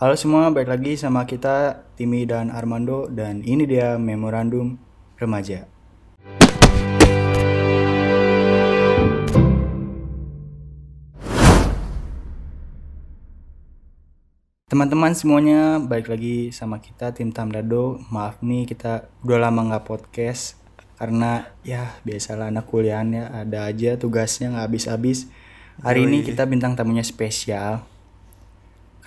Halo semua, balik lagi sama kita Timi dan Armando dan ini dia memorandum remaja. Teman-teman semuanya balik lagi sama kita tim Tamdado. Maaf nih kita udah lama nggak podcast karena ya biasalah anak kuliahan ya ada aja tugasnya nggak habis-habis. Hari ini kita bintang tamunya spesial.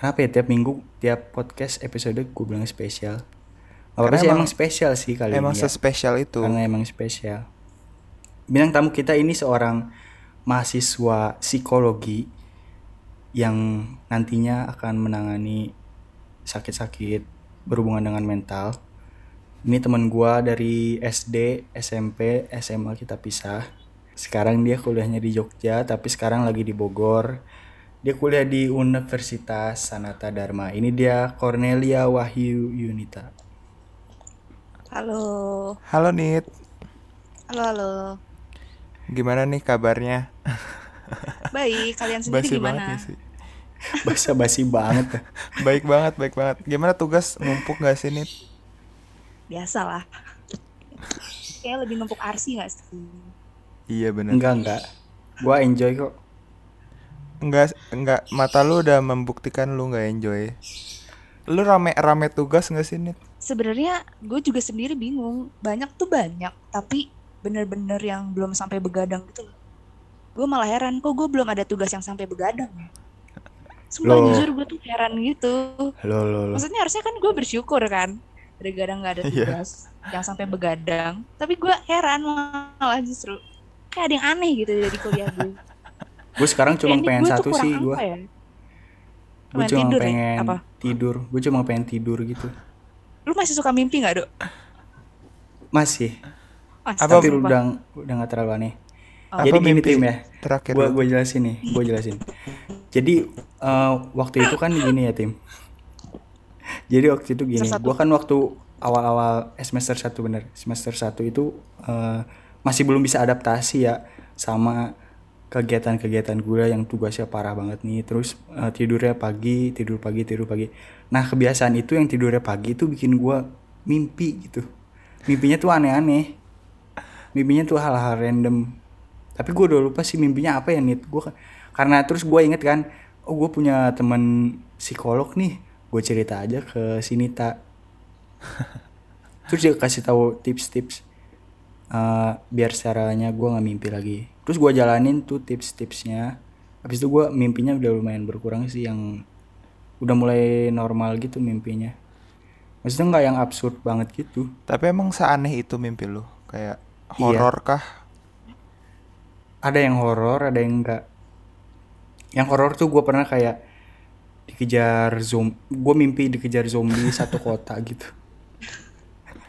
Kenapa ya tiap minggu tiap podcast episode gue bilang spesial? Apa Karena sih emang- emang spesial sih kali Emang ini ya. sespesial itu. Karena emang spesial. Bintang tamu kita ini seorang mahasiswa psikologi yang nantinya akan menangani sakit-sakit berhubungan dengan mental. Ini teman gua dari SD, SMP, SMA kita pisah. Sekarang dia kuliahnya di Jogja, tapi sekarang lagi di Bogor. Dia kuliah di Universitas Sanata Dharma. Ini dia Cornelia Wahyu Yunita. Halo, Halo Nit, halo, halo. gimana nih kabarnya? Baik, kalian sendiri Basi banget gimana? ya sih. Basa-basi banget. ya. Baik banget, baik banget. Gimana tugas numpuk gak sih Nit? Biasalah. Kayak lebih numpuk arsi gak sih? Iya bener. Enggak, enggak. Gua enjoy kok. Enggak, enggak. Mata lu udah membuktikan lu nggak enjoy. Lu rame-rame tugas gak sih Nit? Sebenarnya gue juga sendiri bingung. Banyak tuh banyak, tapi bener-bener yang belum sampai begadang gitu loh. Gue malah heran, kok gue belum ada tugas yang sampai begadang ya? Sumpah Loh. jujur gue tuh heran gitu. Lo lo lo. Maksudnya harusnya kan gue bersyukur kan. Begadang gak ada Iya. tugas yang sampai begadang. Tapi gue heran malah justru. Kayak ada yang aneh gitu dari kuliah gue. Gue sekarang cuma pengen gua satu sih gue. ya? Gue Pengen cuma tidur ya? pengen Apa? tidur. Gue cuma pengen tidur gitu. Lu masih suka mimpi gak, Dok? Masih. Apa? Tapi Astagfirullah. udah udah gak terlalu aneh. Oh. Jadi Apa gini mimpi tim ya. Terakhir Gue gue jelasin nih. Gue jelasin. Jadi eh, waktu itu kan gini ya tim. Jadi waktu itu gini. Satu. Gue kan waktu awal-awal semester 1 bener. Semester 1 itu eh, masih belum bisa adaptasi ya sama kegiatan-kegiatan gue yang tugasnya parah banget nih. Terus eh, tidurnya pagi, tidur pagi, tidur pagi. Nah kebiasaan itu yang tidurnya pagi itu bikin gue mimpi gitu. Mimpinya tuh aneh-aneh. Mimpinya tuh hal-hal random. Tapi gue udah lupa sih mimpinya apa ya Nit. Gue karena terus gue inget kan, oh gue punya teman psikolog nih. Gue cerita aja ke si Nita. terus dia kasih tahu tips-tips eh, biar caranya gue nggak mimpi lagi. Terus gue jalanin tuh tips-tipsnya. Habis itu gue mimpinya udah lumayan berkurang sih yang udah mulai normal gitu mimpinya. Maksudnya nggak yang absurd banget gitu. Tapi emang seaneh itu mimpi lu? Kayak Iya. horor kah? ada yang horor ada yang enggak yang horor tuh gue pernah kayak dikejar zombie gue mimpi dikejar zombie satu kota gitu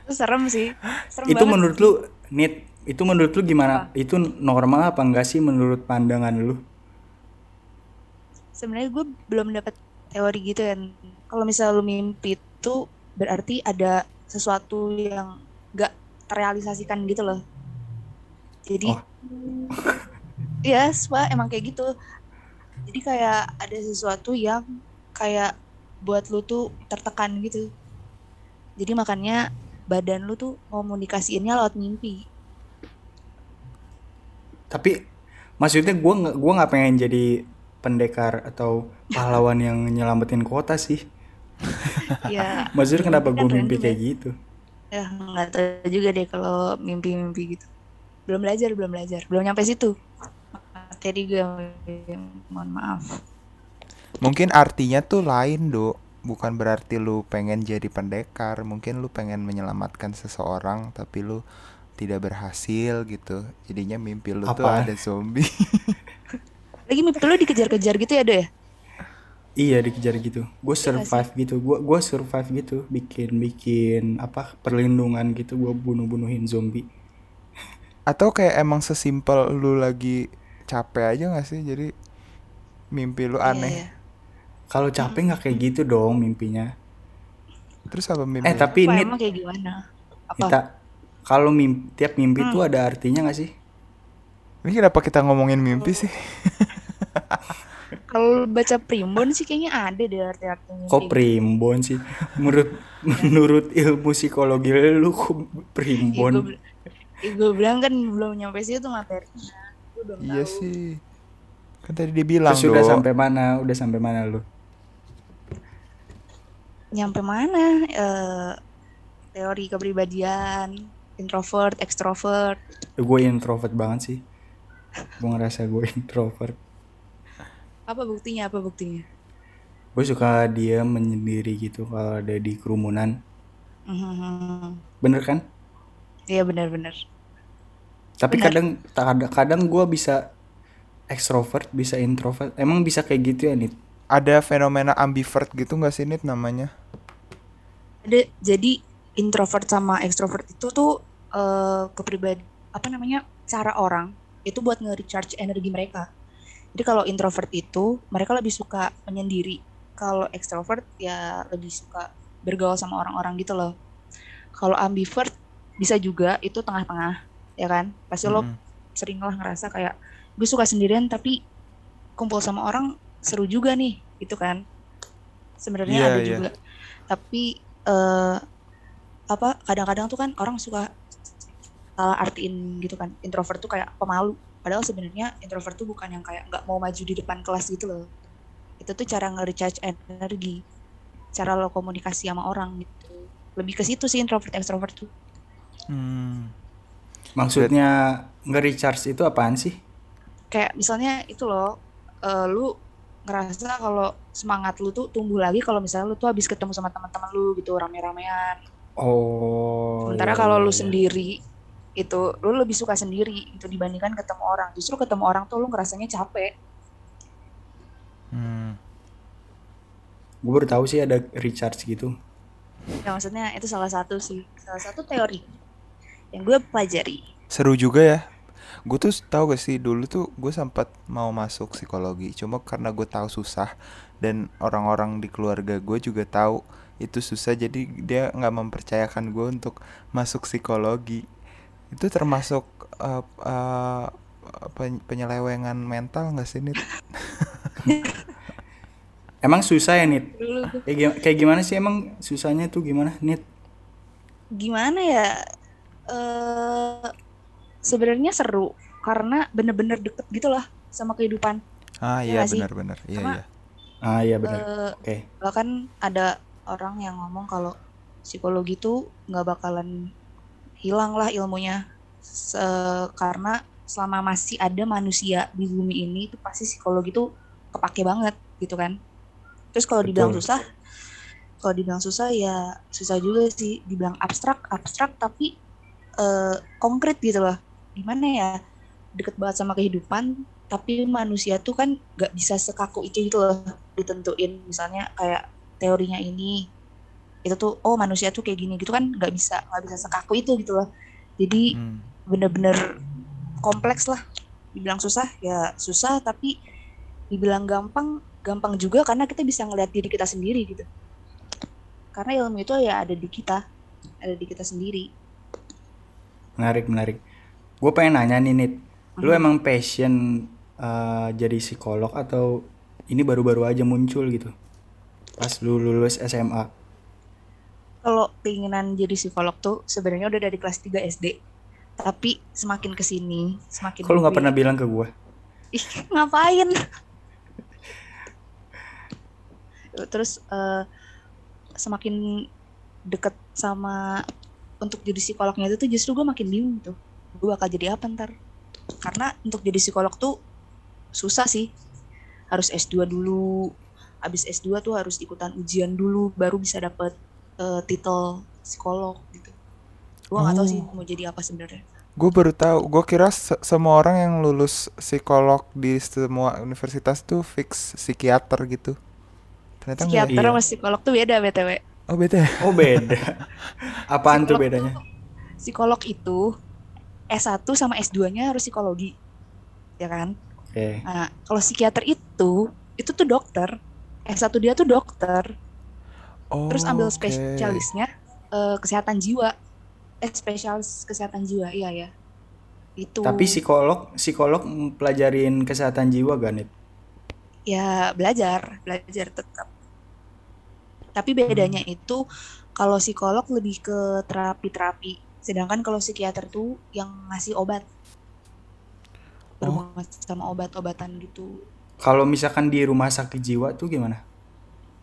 Itu serem sih. Serem itu banget. menurut lu nit itu menurut lu gimana itu normal apa enggak sih menurut pandangan lu Sebenarnya gue belum dapat teori gitu kan. Kalau misalnya lu mimpi itu berarti ada sesuatu yang gak terrealisasikan gitu loh. Jadi Oh. Iya, Spa, emang kayak gitu. Jadi kayak ada sesuatu yang kayak buat lu tuh tertekan gitu. Jadi makanya badan lu tuh komunikasiinnya lewat mimpi. tapi maksudnya gue nggak gua nggak pengen jadi pendekar atau pahlawan yang nyelamatin kota sih Ya, maksudnya kenapa gue mimpi kayak gitu ya nggak tahu juga deh kalau mimpi-mimpi gitu. Belum belajar, belum belajar, belum nyampe situ. Materi gue, mohon maaf. Mungkin artinya tuh lain, Dok. Bukan berarti lu pengen jadi pendekar, mungkin lu pengen menyelamatkan seseorang tapi lu tidak berhasil gitu. Jadinya mimpi lu tuh Apa? ada zombie. Lagi mimpi lu dikejar-kejar gitu ya, Do ya? Iya dikejar gitu. Gue survive gitu. Gue gua survive gitu. Bikin bikin apa perlindungan gitu. Gue bunuh bunuhin zombie. Atau kayak emang sesimpel lu lagi capek aja gak sih? Jadi mimpi lu Iya, aneh. iya. Kalau capek nggak kayak gitu dong mimpinya. Terus apa mimpi? Eh tapi ini kayak gimana? Apa? kita kalau mimpi, tiap mimpi Hmm. tuh ada artinya nggak sih? Ini kenapa kita ngomongin mimpi sih? Kalau baca primbon sih kayaknya ada deh arti-artinya. Kok primbon sih? Menurut menurut ilmu psikologi lu kok primbon? Iya gue bilang kan belum nyampe situ materinya. Iya tahu. sih. Kan tadi dia bilang Terus udah sampai mana? Udah sampai mana lu? Nyampe mana? Eh, teori kepribadian, introvert, extrovert. Gue introvert banget sih. Gue ngerasa gue introvert. Apa buktinya? Apa buktinya? Gue suka diam menyendiri gitu kalau ada di kerumunan. Mhm. Bener kan? Iya benar-benar. Tapi Benar. kadang kadang, kadang gue bisa extrovert, bisa introvert. Emang bisa kayak gitu ya nih? Ada fenomena ambivert gitu nggak sih Nit namanya? Ada jadi introvert sama extrovert itu tuh eh kepribadi apa namanya? cara orang itu buat nge-recharge energi mereka. Jadi kalau introvert itu mereka lebih suka menyendiri. Kalau extrovert ya lebih suka bergaul sama orang-orang gitu loh. Kalau ambivert bisa juga itu tengah-tengah, ya kan? Pasti lo Mm-mm. sering lah ngerasa kayak gue suka sendirian tapi kumpul sama orang seru juga nih gitu kan sebenarnya Iya, ada iya. juga tapi eh apa kadang-kadang tuh kan orang suka salah artiin gitu kan introvert tuh kayak pemalu padahal sebenarnya introvert tuh bukan yang kayak nggak mau maju di depan kelas gitu loh itu tuh cara nge-recharge energi cara lo komunikasi sama orang gitu lebih ke situ sih introvert extrovert tuh Hmm. Maksudnya nge-recharge itu apaan sih? kayak misalnya itu loh eh, lu ngerasa kalau semangat lu tuh tumbuh lagi kalau misalnya lu tuh habis ketemu sama teman-teman lu gitu rame-ramean Oh. sementara iya, kalau iya, lu iya. sendiri itu lu lebih suka sendiri itu dibandingkan ketemu orang justru ketemu orang tuh lu ngerasanya capek Hmm. Gue baru tahu sih ada recharge gitu. ya maksudnya itu salah satu sih salah satu teori yang gue pelajari Seru juga ya. Gue tuh tahu gak sih dulu tuh gue sempat mau masuk psikologi, cuma karena gue tahu susah dan orang-orang di keluarga gue juga tahu itu susah, jadi dia nggak mempercayakan gue untuk masuk psikologi. Itu termasuk uh, uh, pen- penyelewengan mental nggak sih Nit? Emang susah ya Nit? kayak gimana sih emang susahnya tuh gimana Nit? gimana ya eh sebenarnya seru karena bener-bener deket gitu lah sama kehidupan Ah Iya iya benar-benar, iya Sama- iya. Ah iya benar. Eh, Oke. bahkan ada orang yang ngomong kalau psikologi itu nggak bakalan hilang lah ilmunya Se- karena selama masih ada manusia di bumi ini itu pasti psikologi itu kepake banget gitu kan terus kalau dibilang Betul. susah kalau dibilang susah ya susah juga sih dibilang abstrak abstrak tapi eh, konkret gitu loh gimana ya deket banget sama kehidupan tapi manusia tuh kan nggak bisa sekaku itu gitu loh ditentuin. Misalnya kayak teorinya ini itu tuh oh manusia tuh kayak gini gitu kan nggak bisa nggak bisa sekaku itu gitu loh. Jadi Hmm. bener-bener kompleks lah. Dibilang susah ya susah tapi dibilang gampang gampang juga karena kita bisa ngeliat diri kita sendiri gitu. Karena ilmu itu ya ada di kita ada di kita sendiri. Menarik menarik. Gue pengen nanya nih Nit. Lu Mhm. emang passion eh, jadi psikolog atau ini baru-baru aja muncul gitu? Pas lu lulus SMA. kalau keinginan jadi psikolog tuh sebenarnya udah dari kelas 3 SD tapi semakin ke sini semakin lu nggak pernah bilang ke gue? ih ngapain terus eh, semakin deket sama untuk jadi psikolognya itu tuh justru gue makin bingung tuh gue bakal jadi apa ntar karena untuk jadi psikolog tuh susah sih harus S2 dulu abis S2 tuh harus ikutan ujian dulu baru bisa dapet eh, titel psikolog gitu gue nggak tahu Oh. sih mau jadi apa sebenarnya Gue baru tahu, gue kira se- semua orang yang lulus psikolog di semua universitas tuh fix psikiater gitu. Ternyata enggak. psikiater Iya. sama psikolog tuh beda btw Oh beda. ya? Oh beda. Apaan tuh Psikolog bedanya? psikolog itu S1 sama S2-nya harus psikologi. Ya kan? Oke. Nah, kalau psikiater itu itu tuh dokter. S1 dia tuh dokter, Oh, terus ambil oke. spesialisnya eh, kesehatan jiwa. Eh, spesialis kesehatan jiwa, iya ya. Itu Tapi psikolog, psikolog pelajarin kesehatan jiwa gak Nit? ya belajar belajar tetap tapi bedanya Hmm. itu kalau psikolog lebih ke terapi-terapi sedangkan kalau psikiater tuh yang ngasih obat. Oh. berhubungan sama obat-obatan gitu. Kalau misalkan di rumah sakit jiwa tuh gimana?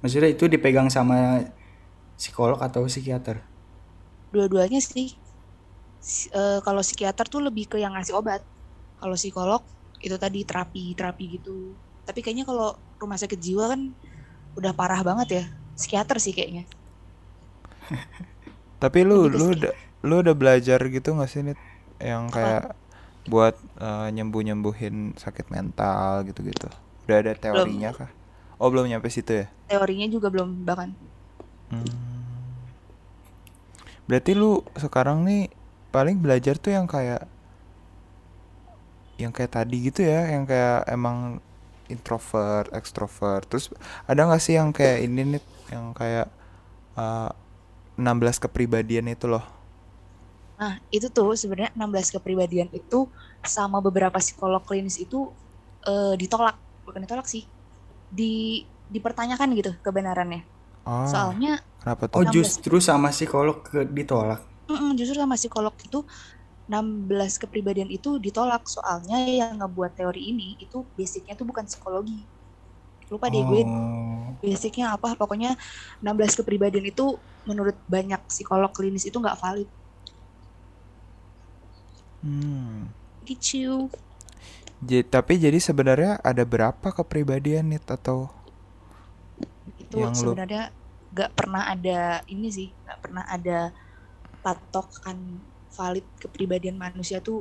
Maksudnya itu dipegang sama psikolog atau psikiater? dua-duanya sih. Eh, kalau psikiater tuh lebih ke yang ngasih obat. Kalau psikolog itu tadi terapi terapi gitu. Tapi kayaknya kalau rumah sakit jiwa kan udah parah banget ya. Psikiater sih kayaknya. Tapi lu lu udah lu udah belajar gitu nggak sih Nit? Yang Apa? kayak buat eh, nyembuh-nyembuhin sakit mental gitu-gitu. Udah ada teorinya kah? Oh, belum nyampe situ ya? teorinya juga belum bahkan Hmm. Berarti lu sekarang nih paling belajar tuh yang kayak yang kayak tadi gitu ya, yang kayak emang introvert, extrovert. Terus ada nggak sih yang kayak ini nih, yang kayak eh, 16 kepribadian itu loh. Nah, itu tuh sebenarnya 16 kepribadian itu sama beberapa psikolog klinis itu eh, ditolak, bukan ditolak sih. Di dipertanyakan gitu kebenarannya. Ah, Soalnya kenapa Oh tuh? 16. justru sama psikolog ke ditolak. mm-mm, justru sama psikolog itu 16 kepribadian itu ditolak soalnya yang ngebuat teori ini itu basicnya tuh bukan psikologi. Lupa deh gue Oh. basicnya apa pokoknya 16 kepribadian itu menurut banyak psikolog klinis itu nggak valid Hmm. gitu Jadi, tapi jadi sebenarnya ada berapa kepribadian nih atau itu Yang lu- sebenarnya nggak pernah ada ini sih nggak pernah ada patokan valid kepribadian manusia tuh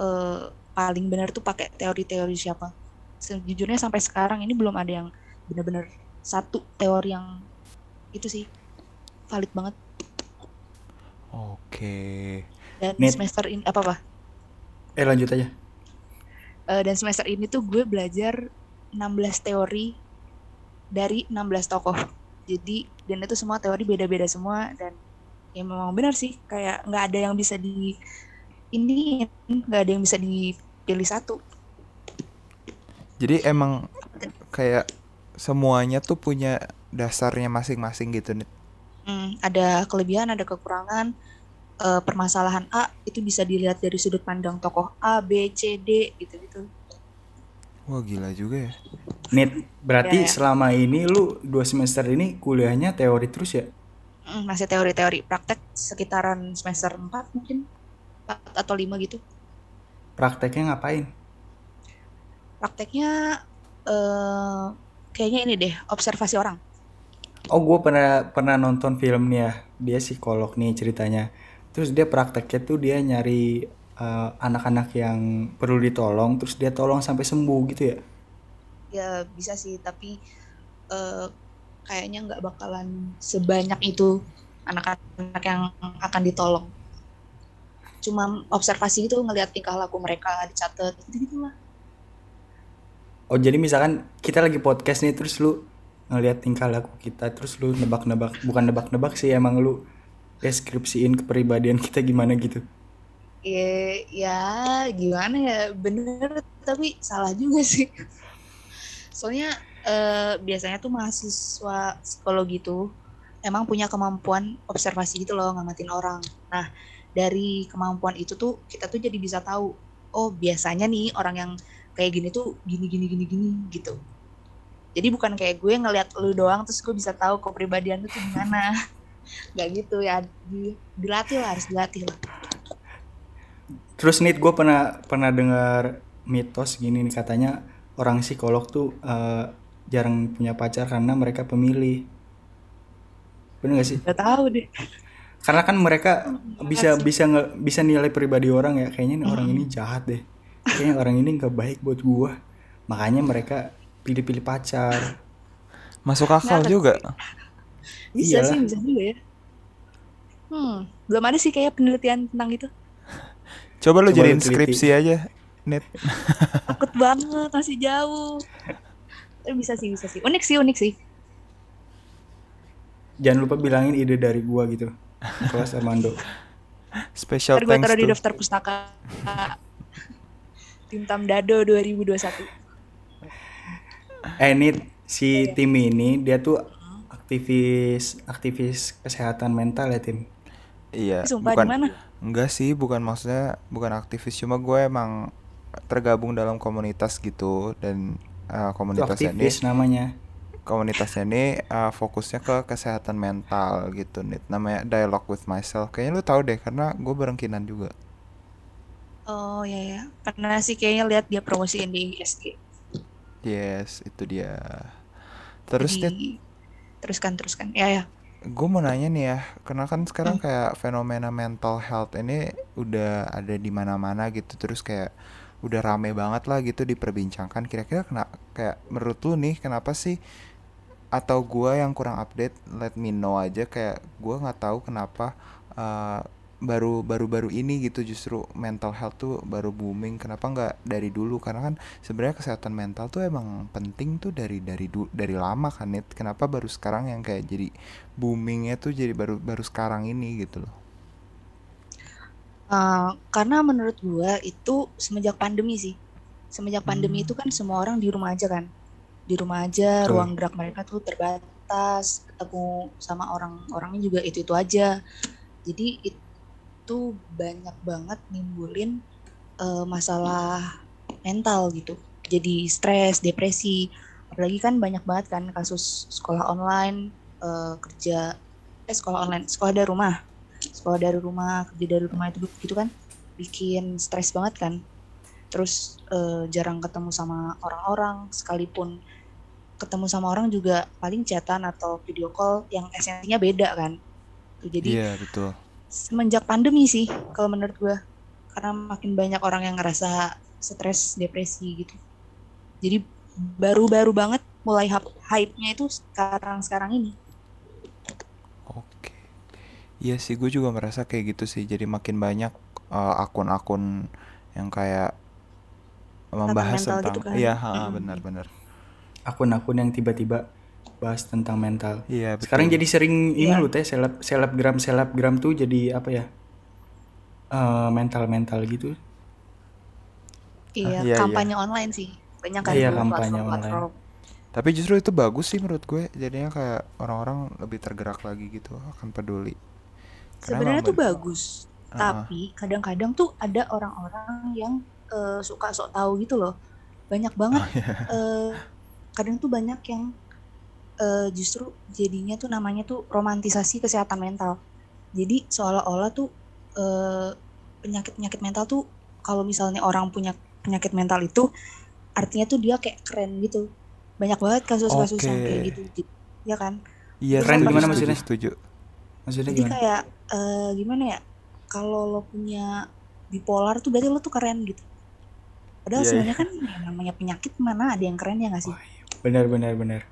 eh, paling benar tuh pakai teori-teori siapa sejujurnya sampai sekarang ini belum ada yang benar-benar satu teori yang itu sih valid banget Oke. dan Net. semester ini apa apa Eh lanjut aja. Eh, dan semester ini tuh gue belajar 16 teori dari 16 tokoh. Jadi dan itu semua teori beda-beda semua dan ya memang benar sih kayak nggak ada yang bisa di ini nggak ada yang bisa dipilih satu. Jadi emang kayak semuanya tuh punya dasarnya masing-masing gitu nih. Hmm, ada kelebihan, ada kekurangan. Eh, permasalahan A itu bisa dilihat dari sudut pandang tokoh A, B, C, D gitu-gitu. Wah gila juga ya. Nit, berarti Ya, ya. selama ini lu dua semester ini kuliahnya teori terus ya? Hmm, masih teori-teori praktek sekitaran semester 4 mungkin 4 atau 5 gitu. Prakteknya ngapain? prakteknya eh kayaknya ini deh observasi orang Oh, gue pernah pernah nonton film nih ya. Dia psikolog nih ceritanya. Terus dia prakteknya tuh dia nyari eh, anak-anak yang perlu ditolong, terus dia tolong sampai sembuh gitu ya. ya bisa sih tapi eh kayaknya nggak bakalan sebanyak itu anak-anak yang akan ditolong cuma observasi gitu ngelihat tingkah laku mereka dicatat gitu gitulah Oh, jadi misalkan kita lagi podcast nih terus lu ngeliat tingkah laku kita, terus lu nebak-nebak, bukan nebak-nebak sih emang lu deskripsiin kepribadian kita gimana gitu. ya ya gimana ya? Bener tapi salah juga sih. Soalnya eh, biasanya tuh mahasiswa psikologi tuh emang punya kemampuan observasi gitu loh ngamatin orang. Nah dari kemampuan itu tuh kita tuh jadi bisa tahu oh biasanya nih orang yang kayak gini tuh gini gini gini gini gitu. Jadi bukan kayak gue ngeliat lu doang terus gue bisa tahu kepribadian lu tuh gimana nggak gitu ya di- dilatih lah harus dilatih lah Terus nih gue pernah pernah dengar mitos gini nih katanya orang psikolog tuh eh, jarang punya pacar karena mereka pemilih. Bener gak sih? Gak tahu deh Karena kan mereka bisa sih. bisa nge- bisa nilai pribadi orang ya. Kayaknya nih orang ini jahat deh. Kayaknya orang ini nggak baik buat gua. Makanya mereka pilih-pilih pacar. Masuk akal Nggak, juga. Bisa Iyalah. sih bisa juga ya hmm belum ada sih kayak penelitian tentang itu Coba lu jadiin teliti. skripsi aja, Net. takut banget masih jauh tapi bisa sih bisa sih unik sih unik sih Jangan lupa bilangin ide dari gua gitu. Kelas Armando. Special ntar gue thanks taruh di to daftar pustaka Tintam Dado 2021 eh si tim ini dia tuh aktivis aktivis kesehatan mental ya tim. Iya, Sumpah bukan di mana? enggak sih, bukan maksudnya bukan aktivis, cuma gue emang tergabung dalam komunitas gitu dan eh, Itu komunitasnya ini namanya. komunitasnya ini eh, fokusnya ke kesehatan mental gitu nih. Namanya Dialogue with Myself. Kayaknya lu tahu deh karena gue berengkinan juga. Oh ya ya. Pernah sih kayaknya lihat dia promosiin di ISG. Yes, itu dia. Terus Nit, Jadi teruskan teruskan. Ya ya. gue mau nanya nih ya, karena kan sekarang Hmm. kayak fenomena mental health ini udah ada di mana-mana gitu, terus kayak udah rame banget lah gitu diperbincangkan. Kira-kira kena kayak menurut lu nih kenapa sih atau gua yang kurang update let me know aja kayak gua nggak tahu kenapa uh, baru baru baru ini gitu justru mental health tuh baru booming kenapa nggak dari dulu karena kan sebenarnya kesehatan mental tuh emang penting tuh dari dari du- dari lama kan Nit kenapa baru sekarang yang kayak jadi boomingnya tuh jadi baru baru sekarang ini gitu loh Eh, karena menurut gua itu semenjak pandemi sih. Semenjak pandemi Hmm. itu kan semua orang di rumah aja kan. Di rumah aja, Betul. ruang gerak mereka tuh terbatas, ketemu sama orang-orangnya juga itu-itu aja. Jadi itu banyak banget nimbulin eh, masalah mental gitu. Jadi stres, depresi. Apalagi kan banyak banget kan kasus sekolah online, eh, kerja, eh sekolah online, sekolah dari rumah sekolah dari rumah kerja dari rumah itu gitu kan bikin stres banget kan terus eh, jarang ketemu sama orang-orang sekalipun ketemu sama orang juga paling chatan atau video call yang esensinya beda kan jadi iya betul semenjak pandemi sih kalau menurut gua. Karena makin banyak orang yang ngerasa stres depresi gitu. Jadi baru-baru banget mulai hype- hype-nya itu sekarang sekarang ini. Oke. Iya sih gue juga merasa kayak gitu sih. Jadi makin banyak uh, akun-akun yang kayak membahas mental tentang gitu kan. iya ha, Mm-mm. benar-benar. Akun-akun yang tiba-tiba bahas tentang mental. iya Sekarang betul jadi sering ini Iya. loh teh seleb selebgram selebgram tuh jadi apa ya? eh, mental-mental gitu. iya iya, iya. kampanye online sih banyak kan Iya, dulu kampanye platform-platform Tapi justru itu bagus sih menurut gue. Jadinya kayak orang-orang lebih tergerak lagi gitu akan peduli. Sebenarnya tuh bagus, Ah, tapi kadang-kadang tuh ada orang-orang yang eh, suka sok tahu gitu loh. Banyak banget. Oh, iya. eh, kadang tuh banyak yang eh, justru jadinya tuh namanya tuh romantisasi kesehatan mental. Jadi seolah-olah tuh eh, penyakit-penyakit mental tuh kalau misalnya orang punya penyakit mental itu artinya tuh dia kayak keren gitu. Banyak banget kasus-kasus yang kayak gitu. Jadi, ya kan? Iya, Keren setuju, gimana setuju, maksudnya? setuju. Maksudnya Jadi gimana? kayak eh, gimana ya? Kalau lo punya bipolar tuh berarti lo tuh keren gitu. Padahal Iya, sebenarnya kan namanya penyakit mana ada yang keren ya nggak sih? Benar benar benar.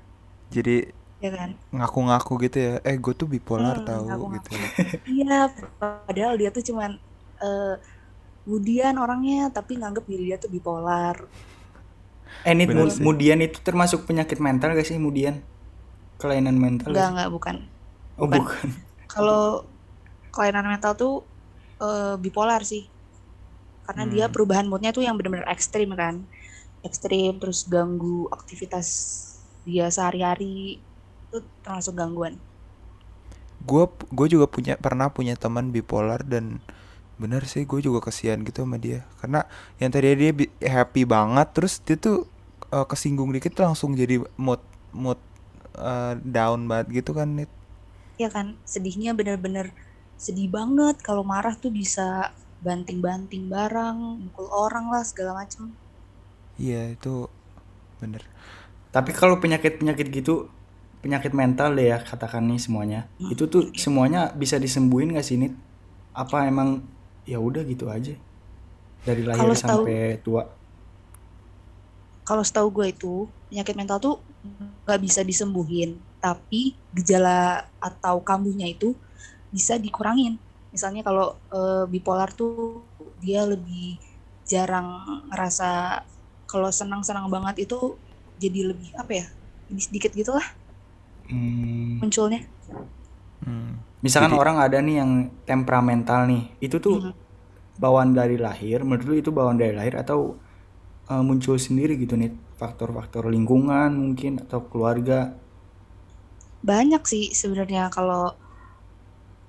Jadi Ya kan? ngaku-ngaku gitu ya. Eh, gue tuh bipolar Hmm, tahu gitu. ya. Iya, padahal dia tuh cuman eh Budian orangnya tapi nganggep diri dia tuh bipolar. Eh, ini mudian itu termasuk penyakit mental gak sih mudian? Kelainan mental Enggak, enggak, bukan. Oh, bukan. bukan. Kalau kelainan mental tuh eh, bipolar sih. Karena dia Hmm. perubahan moodnya tuh yang benar-benar ekstrim kan. Ekstrim terus ganggu aktivitas dia sehari-hari. Itu termasuk gangguan. Gue gue juga punya pernah punya teman bipolar dan bener sih gue juga kesian gitu sama dia. Karena yang tadi dia happy banget terus dia tuh eh, kesinggung dikit langsung jadi mood mood eh, down banget gitu kan Nit. ya kan sedihnya bener-bener sedih banget kalau marah tuh bisa banting-banting barang mukul orang lah segala macem Iya, itu bener. Tapi kalau penyakit-penyakit gitu, penyakit mental deh ya katakan nih semuanya. Hmm, Itu tuh oke. semuanya bisa disembuhin gak sih Nit? Apa emang ya udah gitu aja dari lahir setahu sampai tua? kalau setahu gue itu penyakit mental tuh nggak bisa disembuhin tapi gejala atau kambuhnya itu bisa dikurangin misalnya kalau eh, bipolar tuh dia lebih jarang ngerasa kalau senang-senang banget itu jadi lebih apa ya lebih sedikit gitu lah Hmm, munculnya Hmm. misalkan Jadi orang ada nih yang temperamental nih, itu tuh Mhm. bawaan dari lahir, menurut lu itu bawaan dari lahir atau eh, muncul sendiri gitu nih faktor-faktor lingkungan mungkin atau keluarga banyak sih sebenarnya kalau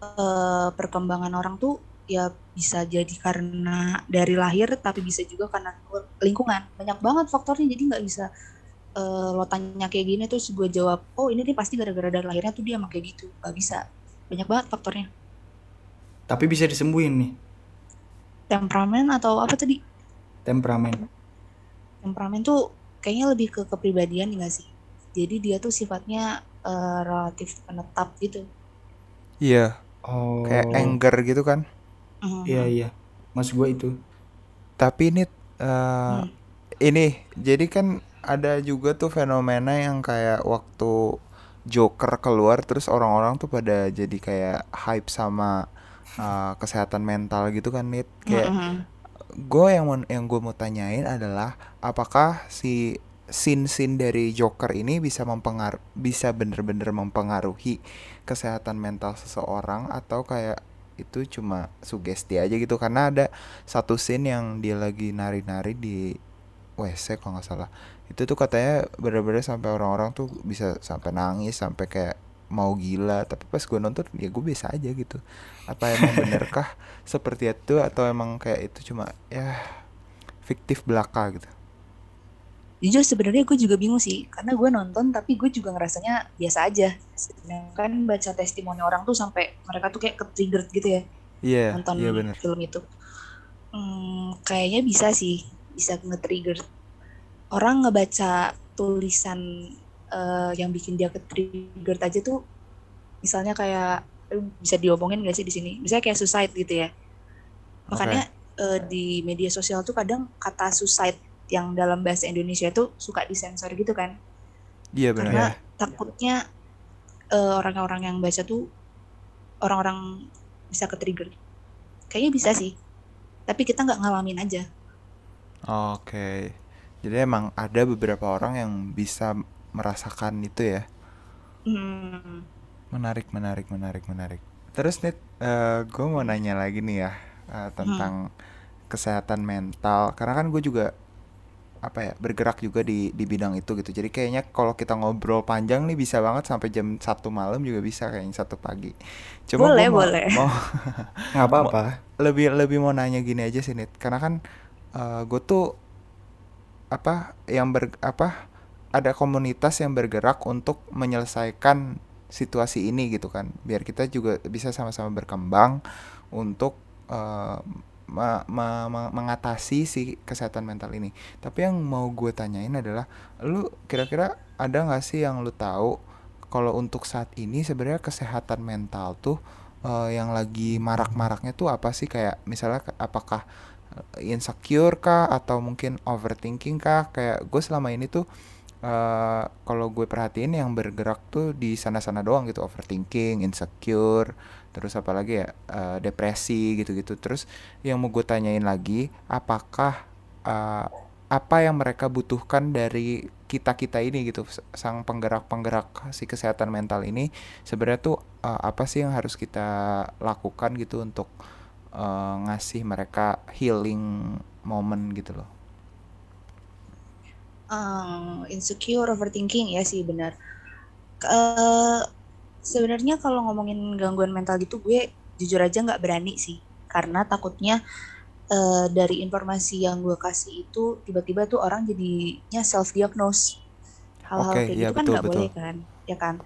eh, perkembangan orang tuh ya bisa jadi karena dari lahir tapi bisa juga karena lingkungan banyak banget faktornya jadi nggak bisa eh, lo tanya kayak gini terus gue jawab oh ini nih pasti gara-gara dari lahirnya tuh dia emang kayak gitu. Nggak bisa. Banyak banget faktornya. Tapi bisa disembuhin nih. Temperamen atau apa tadi? Temperamen. Temperamen tuh kayaknya lebih ke kepribadian enggak sih? Jadi dia tuh sifatnya eh, relatif penetap gitu. Iya, oh. Kayak anger gitu kan. Mhm. iya iya. Mas gue itu. Tapi ini eh, Hmm. ini jadi kan ada juga tuh fenomena yang kayak waktu Joker keluar terus orang-orang tuh pada jadi kayak hype sama uh, kesehatan mental gitu kan Nit? Kayak Mhm. gue yang mau yang gue mau tanyain adalah apakah si scene-scene dari Joker ini bisa mempengaruhi bisa bener-bener mempengaruhi kesehatan mental seseorang atau kayak itu cuma sugesti aja gitu? Karena ada satu scene yang dia lagi nari-nari di WC kalau nggak salah itu tuh katanya bener-bener sampai orang-orang tuh bisa sampai nangis sampai kayak mau gila. Tapi pas gue nonton ya gue biasa aja gitu. Apa emang benerkah seperti itu atau emang kayak itu cuma ya fiktif belaka gitu? Jujur sebenarnya gue juga bingung sih. Karena gue nonton tapi gue juga ngerasanya biasa aja. Sedangkan baca testimoni orang tuh sampai mereka tuh kayak ke-triggered gitu ya iya nonton iya bener. film itu. Hmm, kayaknya bisa sih bisa nge-trigger orang ngebaca tulisan eh, yang bikin dia ke-trigger aja tuh misalnya kayak bisa diomongin gak sih di sini? Misalnya kayak suicide gitu ya. Makanya eh, di media sosial tuh kadang kata suicide yang dalam bahasa Indonesia tuh suka disensor gitu kan. Iya bener karena takutnya eh, orang-orang yang baca tuh orang-orang bisa ke-trigger. Kayaknya bisa sih. Tapi kita nggak ngalamin aja. Oke jadi emang ada beberapa orang yang bisa merasakan itu ya. Hmm, menarik menarik menarik menarik. Terus nih gue mau nanya lagi nih ya eh, tentang kesehatan mental. Karena kan gue juga apa ya bergerak juga di di bidang itu gitu. Jadi kayaknya kalau kita ngobrol panjang nih bisa banget sampai jam satu malam juga bisa kayaknya satu pagi. Cuma Boleh, gua mau, boleh. mau nggak apa-apa. lebih lebih mau nanya gini aja sih Nit. Karena kan gue tuh apa yang ber apa ada komunitas yang bergerak untuk menyelesaikan situasi ini gitu kan. Biar kita juga bisa sama-sama berkembang untuk eh, ma- ma- ma- mengatasi si kesehatan mental ini. Tapi yang mau gue tanyain adalah lu kira-kira ada nggak sih yang lu tahu kalau untuk saat ini sebenarnya kesehatan mental tuh eh, yang lagi marak-maraknya tuh apa sih? Kayak misalnya apakah insecure kah atau mungkin overthinking kah? Kayak gue selama ini tuh eh, kalau gue perhatiin yang bergerak tuh di sana-sana doang gitu. Overthinking insecure terus apalagi ya eh, depresi gitu-gitu. Terus yang mau gue tanyain lagi apakah eh, apa yang mereka butuhkan dari kita kita ini gitu? Sang penggerak-penggerak si kesehatan mental ini sebenarnya tuh eh, apa sih yang harus kita lakukan gitu untuk eh, ngasih mereka healing moment gitu loh eh, insecure, overthinking ya sih benar. Eh, sebenarnya kalau ngomongin gangguan mental gitu, gue jujur aja nggak berani sih, karena takutnya eh, dari informasi yang gue kasih itu tiba-tiba tuh orang jadinya self diagnose. Hal-hal kayak ya gitu kan betul, nggak boleh kan, ya kan.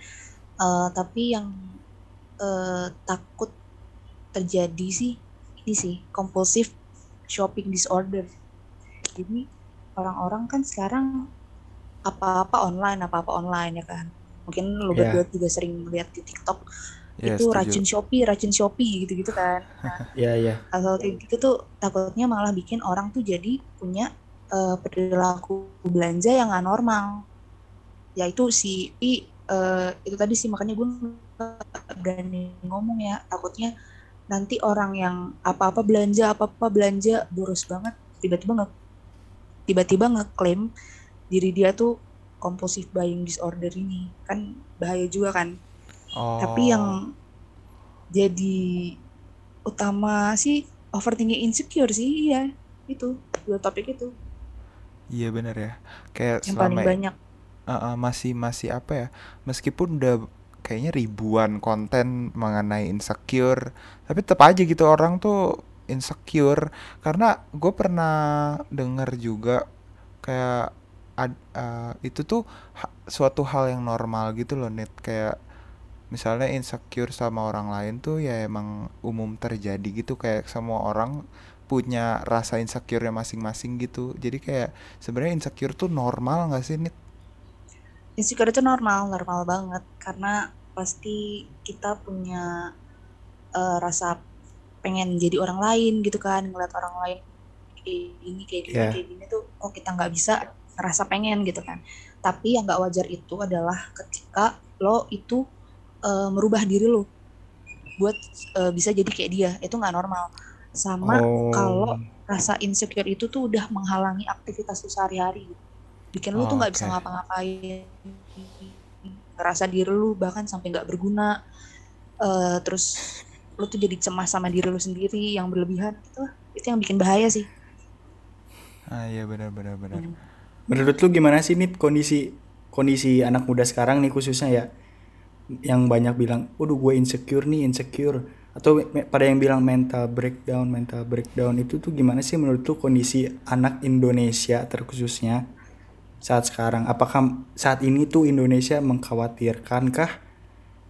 Eh, tapi yang eh, takut terjadi sih ini sih compulsive shopping disorder. Jadi orang-orang kan sekarang apa-apa online, apa-apa online ya kan. Mungkin lu Iya. berdua juga sering lihat di TikTok ya itu setuju racun Shopee, racun Shopee gitu-gitu kan. Nah, Iya iya. hal-hal kayak gitu tuh takutnya malah bikin orang tuh jadi punya eh, perilaku belanja yang nggak normal. Yaitu si I, eh, itu tadi sih makanya gue berani ngomong ya takutnya nanti orang yang apa-apa belanja apa-apa belanja boros banget. Tiba-tiba nge tiba-tiba ngeklaim diri dia tuh compulsive buying disorder ini. Kan bahaya juga kan. Oh tapi yang jadi utama sih overthinking insecure sih iya. Itu dua topik itu. Iya bener ya. Kayak yang paling selama banyak. Uh, uh, masih masih apa ya? Meskipun udah kayaknya ribuan konten mengenai insecure, tapi tetap aja gitu orang tuh insecure. Karena gue pernah denger juga kayak ad- uh, itu tuh ha- suatu hal yang normal gitu loh net kayak misalnya insecure sama orang lain tuh ya emang umum terjadi gitu. Kayak semua orang punya rasa insecure-nya masing-masing gitu. Jadi kayak sebenarnya insecure tuh normal nggak sih Nit? Insecure itu normal normal banget. Karena pasti kita punya eh, rasa pengen jadi orang lain gitu kan ngeliat orang lain kayak gini kayak gini Iya. kayak gini tuh kok kita nggak bisa ngerasa pengen gitu kan. Tapi yang nggak wajar itu adalah ketika lo itu eh, merubah diri lo buat eh, bisa jadi kayak dia. Itu nggak normal. Sama Oh. kalau rasa insecure itu tuh udah menghalangi aktivitas lu sehari-hari bikin lu tuh nggak bisa Oke. ngapa-ngapain. Ngerasa diri lu bahkan sampai nggak berguna. Eh, terus lu tuh jadi cemas sama diri lu sendiri yang berlebihan itu itu yang bikin bahaya sih. Ah iya benar benar benar. Hmm. Menurut lu gimana sih Nit kondisi kondisi anak muda sekarang nih khususnya ya? Yang banyak bilang, "Waduh, gue insecure nih, insecure." Atau pada yang bilang mental breakdown, mental breakdown itu tuh gimana sih menurut lu kondisi anak Indonesia terkhususnya saat sekarang? Apakah saat ini tuh Indonesia mengkhawatirkankah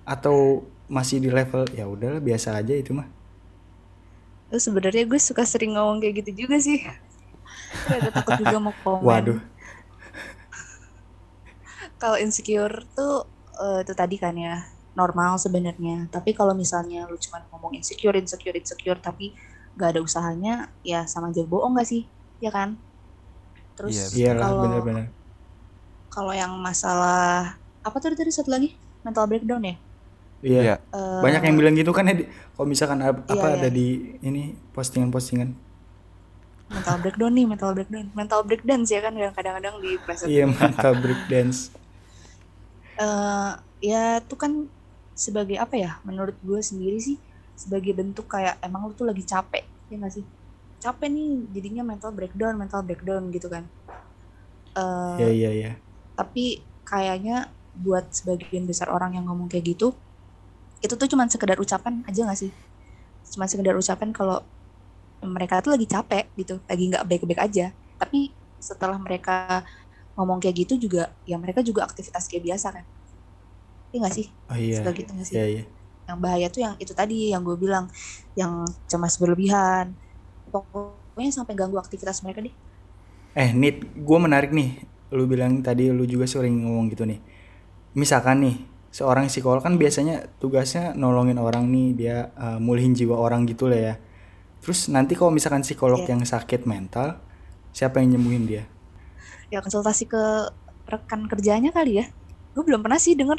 atau masih di level ya udahlah biasa aja itu mah? Terus sebenarnya gue suka sering ngomong kayak gitu juga sih agak takut juga mau komen Waduh. kalau insecure tuh eh, itu tadi kan ya normal sebenarnya tapi kalau misalnya lu cuma ngomong insecure insecure insecure tapi gak ada usahanya ya sama aja bohong gak sih ya kan terus Iya, betul. Iyalah kalau kalau yang masalah apa tadi tadi satu lagi mental breakdown ya Iya. Iya. Eh, Banyak yang bilang gitu kan ya di- kalau misalkan ap- Iya, apa iya. ada di ini postingan-postingan. mental breakdown nih mental breakdown mental breakdance ya kan yang kadang-kadang di Iya, mental breakdance. eh ya itu kan sebagai apa ya menurut gue sendiri sih sebagai bentuk kayak emang lu tuh lagi capek ya nggak sih capek nih jadinya mental breakdown mental breakdown gitu kan Eh, Iya, iya, iya. tapi kayaknya buat sebagian besar orang yang ngomong kayak gitu itu tuh cuman sekedar ucapan aja nggak sih cuma sekedar ucapan kalau mereka tuh lagi capek gitu lagi nggak baik-baik aja tapi setelah mereka ngomong kayak gitu juga ya mereka juga aktivitas kayak biasa kan Iya nggak sih Oh iya. suka gitu nggak sih Iya, iya. yang bahaya tuh yang itu tadi yang gue bilang yang cemas berlebihan pokoknya sampai ganggu aktivitas mereka deh Eh, Nit, gue menarik nih. Lu bilang tadi lu juga sering ngomong gitu nih. Misalkan nih, seorang psikolog kan biasanya tugasnya nolongin orang nih, dia eh, mulihin jiwa orang gitu lah ya. Terus nanti kalau misalkan psikolog Iya. yang sakit mental, siapa yang nyembuhin dia? ya konsultasi ke rekan kerjanya kali ya gue belum pernah sih denger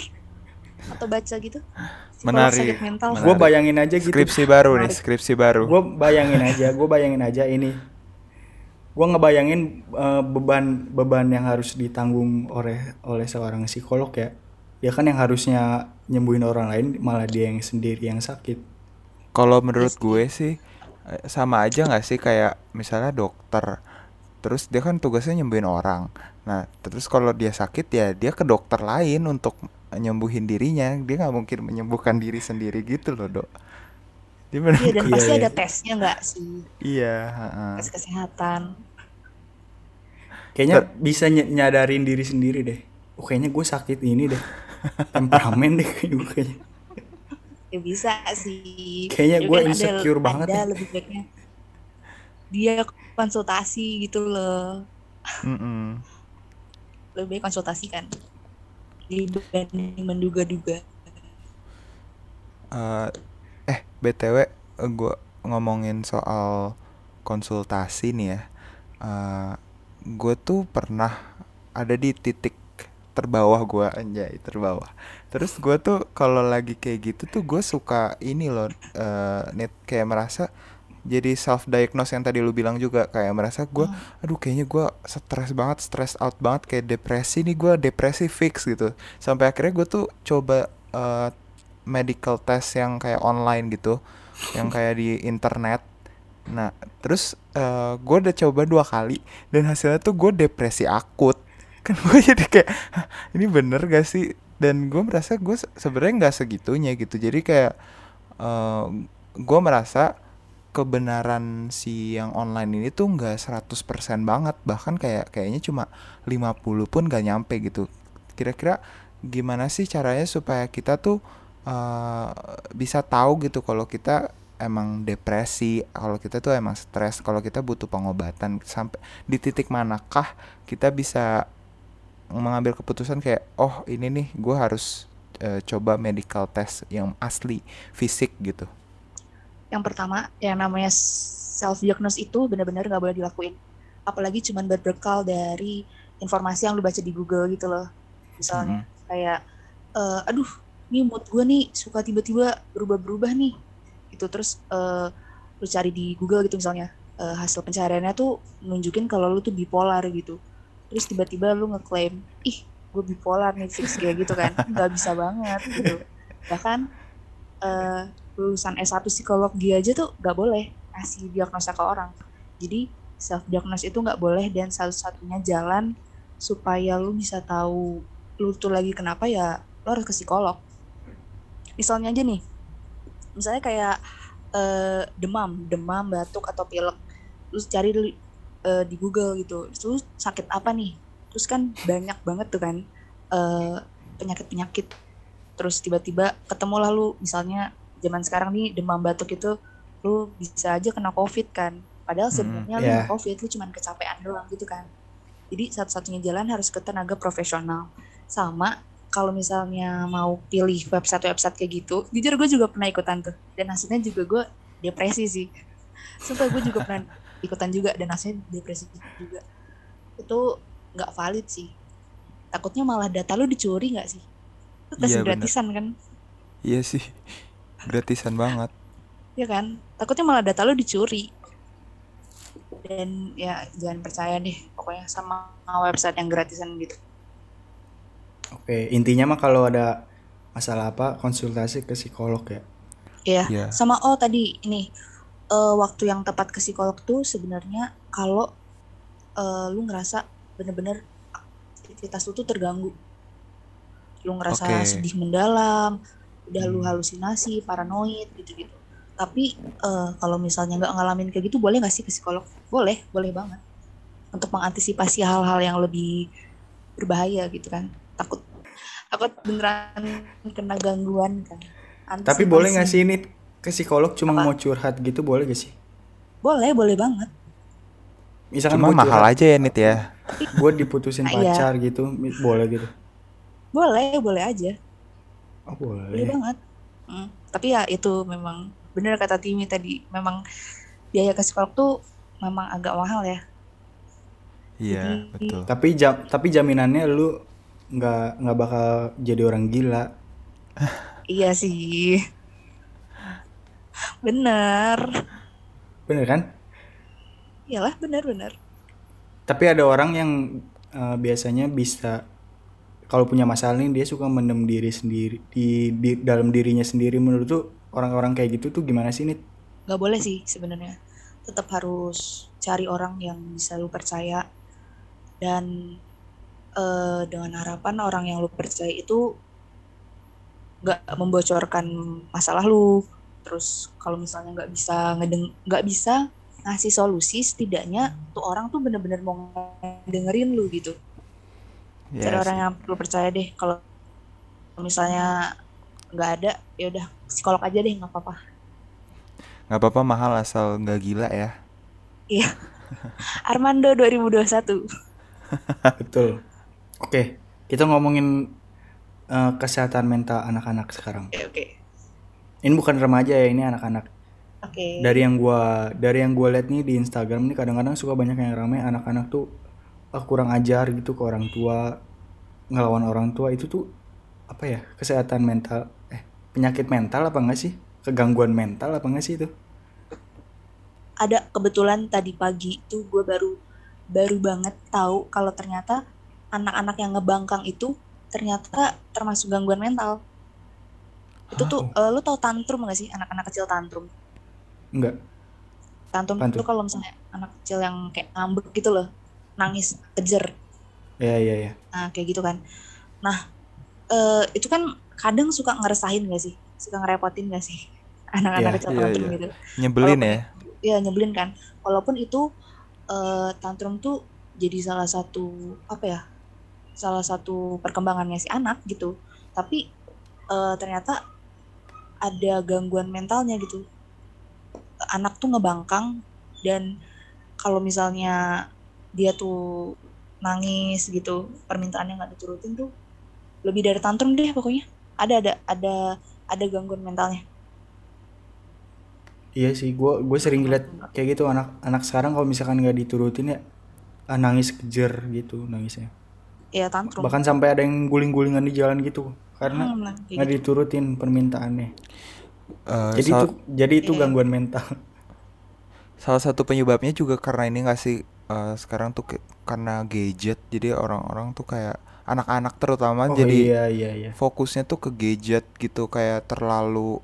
atau baca gitu Menarik, mental. Gue bayangin aja gitu. Skripsi baru nih, Menarik. skripsi baru. Gue bayangin aja, gue bayangin aja ini. Gue ngebayangin eh, beban beban yang harus ditanggung oleh oleh seorang psikolog ya. Ya kan yang harusnya nyembuhin orang lain malah dia yang sendiri yang sakit. Kalau menurut gue sih eh, sama aja nggak sih kayak misalnya dokter, terus dia kan tugasnya nyembuhin orang. Nah, terus kalau dia sakit ya dia ke dokter lain untuk nyembuhin dirinya. Dia nggak mungkin menyembuhkan diri sendiri gitu loh, dok. Dia bener- iya dan Iya, pasti iya. ada tesnya nggak sih Iya, heeh. tes kesehatan Kayaknya bisa ny- nyadarin diri sendiri deh. Oh kayaknya gue sakit ini deh. Temperamen deh kayaknya. ya bisa sih Kayaknya Tapi gue kan ada- insecure banget ada ya. lebih baiknya dia konsultasi gitu loh Mm-mm. lebih baik konsultasi kan dibanding menduga-duga. Eh, eh btw gue ngomongin soal konsultasi nih ya. Gue tuh pernah ada di titik terbawah gue anjay terbawah. Terus gue tuh kalau lagi kayak gitu tuh gue suka ini loh eh, net kayak merasa jadi self diagnose yang tadi lu bilang juga kayak merasa gue aduh kayaknya gue stres banget stress out banget kayak depresi nih gue depresi fix gitu sampai akhirnya gue tuh coba eh, medical test yang kayak online gitu yang kayak di internet Nah, terus eh gue udah coba dua kali dan hasilnya tuh gue depresi akut. Kan gue jadi kayak "Hah, ini bener gak sih? Dan gue merasa gue se- sebenarnya nggak segitunya gitu. Jadi kayak eh gue merasa kebenaran si yang online ini tuh nggak 100% banget. Bahkan kayak kayaknya cuma 50 pun gak nyampe gitu. Kira-kira gimana sih caranya supaya kita tuh eh bisa tahu gitu kalau kita emang depresi, kalau kita tuh emang stres, kalau kita butuh pengobatan sampai di titik manakah kita bisa mengambil keputusan kayak oh ini nih gue harus eh, coba medical test yang asli fisik gitu. Yang pertama, yang namanya self diagnose itu benar-benar nggak boleh dilakuin. Apalagi cuman berbekal dari informasi yang lu baca di Google gitu loh. Misalnya Mm-mm. kayak eh, aduh, nih mood gue nih suka tiba-tiba berubah-berubah nih. Gitu terus eh, lu cari di Google gitu misalnya. eh, hasil pencariannya tuh nunjukin kalau lu tuh bipolar gitu. Terus tiba-tiba lu ngeklaim, "Ih, gue bipolar nih fix kayak gitu kan." Nggak bisa banget gitu. Bahkan eh, lulusan S1 psikologi aja tuh nggak boleh ngasih diagnosa ke orang. Jadi self diagnose itu nggak boleh dan satu-satunya jalan supaya lu bisa tahu lu tuh lagi kenapa ya lu harus ke psikolog. Misalnya aja nih, misalnya kayak eh, demam, demam, batuk atau pilek, terus cari eh, di Google gitu, terus sakit apa nih? Terus kan banyak banget tuh kan eh, penyakit-penyakit terus tiba-tiba ketemu lah lu misalnya zaman sekarang nih demam batuk itu lu bisa aja kena covid kan padahal Mm-mm. sebenarnya lu Iya. covid lu cuman kecapean doang gitu kan jadi satu-satunya jalan harus ke tenaga profesional sama kalau misalnya mau pilih website-website kayak gitu jujur gue juga pernah ikutan tuh dan hasilnya juga gue depresi sih sumpah gue juga pernah ikutan juga dan hasilnya depresi juga itu nggak valid sih takutnya malah data lu dicuri nggak sih itu tes Iya, bener. gratisan kan Iya sih. Gratisan banget. ya kan takutnya malah data lu dicuri dan ya jangan percaya deh pokoknya sama website yang gratisan gitu Oke, intinya mah kalau ada masalah apa konsultasi ke psikolog ya. Iya, Iya. sama oh tadi ini eh, waktu yang tepat ke psikolog tuh sebenarnya kalau eh, lu ngerasa bener-bener aktivitas lu tuh terganggu. Lu ngerasa Oke. sedih mendalam, udah lu Hmm. halusinasi, paranoid gitu-gitu. Tapi eh, kalau misalnya nggak ngalamin kayak gitu, boleh nggak sih ke psikolog? Boleh, boleh banget. Untuk mengantisipasi hal-hal yang lebih berbahaya gitu kan. Takut takut beneran kena gangguan kan. Tapi boleh nggak Antisipasi. sih ini ke psikolog cuma Apa? mau curhat gitu boleh gak sih? Boleh, boleh banget. Misalkan Cuma mahal curhat, aja ya Nit ya. gue diputusin Nah, iya. pacar gitu, boleh gitu. Boleh, boleh aja. Oh Boleh boleh. banget. Mm, Tapi ya itu memang bener kata Timi tadi, memang biaya ke psikolog tuh memang agak mahal ya. Iya, Jadi- betul. Tapi jam tapi jaminannya lu nggak nggak bakal jadi orang gila. Iya sih. Bener. Bener kan? Iyalah, bener-bener. Tapi ada orang yang eh, biasanya bisa kalau punya masalah nih dia suka mendem diri sendiri di, di dalam dirinya sendiri. Menurut tuh orang-orang kayak gitu tuh gimana sih nih? Gak boleh sih sebenarnya. Tetap harus cari orang yang bisa lu percaya. Dan eh, dengan harapan orang yang lu percaya itu nggak membocorkan masalah lu terus kalau misalnya nggak bisa ngedeng nggak bisa ngasih solusi setidaknya tuh orang tuh bener-bener mau dengerin lu gitu Iya cari orang yang lu percaya deh kalau misalnya nggak ada ya udah psikolog aja deh nggak apa-apa Nggak apa-apa mahal asal nggak gila ya. iya Armando 2021 Betul. Oke, kita ngomongin eh, kesehatan mental anak-anak sekarang. oke oke Ini bukan remaja ya, ini anak-anak. oke Dari yang gua dari yang gua lihat nih di Instagram nih kadang-kadang suka banyak yang rame anak-anak tuh ah, kurang ajar gitu ke orang tua, ngelawan orang tua itu tuh apa ya? Kesehatan mental eh penyakit mental apa enggak sih? Kegangguan mental apa enggak sih itu? ada kebetulan tadi pagi tuh gue baru baru banget tahu kalau ternyata anak-anak yang ngebangkang itu ternyata termasuk gangguan mental. Itu tuh eh, lu tau tantrum gak sih anak-anak kecil tantrum? Enggak. tantrum Apaan itu kalau misalnya anak kecil yang kayak ngambek gitu loh nangis kejer. Iya iya iya. nah kayak gitu kan. Nah eh, itu kan kadang suka ngeresahin gak sih? Suka ngerepotin gak sih? Anak-anak Iya, kecil tantrum iya. gitu. Nyebelin Walaupun- ya. ya nyebelin kan. Walaupun itu eh, tantrum tuh jadi salah satu apa ya salah satu perkembangannya si anak gitu. Tapi eh, ternyata ada gangguan mentalnya gitu. Anak tuh ngebangkang dan kalau misalnya dia tuh nangis gitu permintaannya nggak diturutin tuh lebih dari tantrum deh pokoknya ada ada ada ada gangguan mentalnya Iya sih, gue gue sering lihat kayak gitu anak anak sekarang kalau misalkan nggak diturutin ya ah, nangis kejer gitu nangisnya. ya tantrum Bahkan sampai ada yang guling-gulingan di jalan gitu karena Hmm, nah, kayak nggak diturutin permintaannya. Eh, Jadi itu jadi itu Iya. gangguan mental. salah satu penyebabnya juga karena ini gak eh, sekarang tuh karena gadget jadi orang-orang tuh kayak anak-anak terutama Oh jadi iya iya iya. fokusnya tuh ke gadget gitu kayak terlalu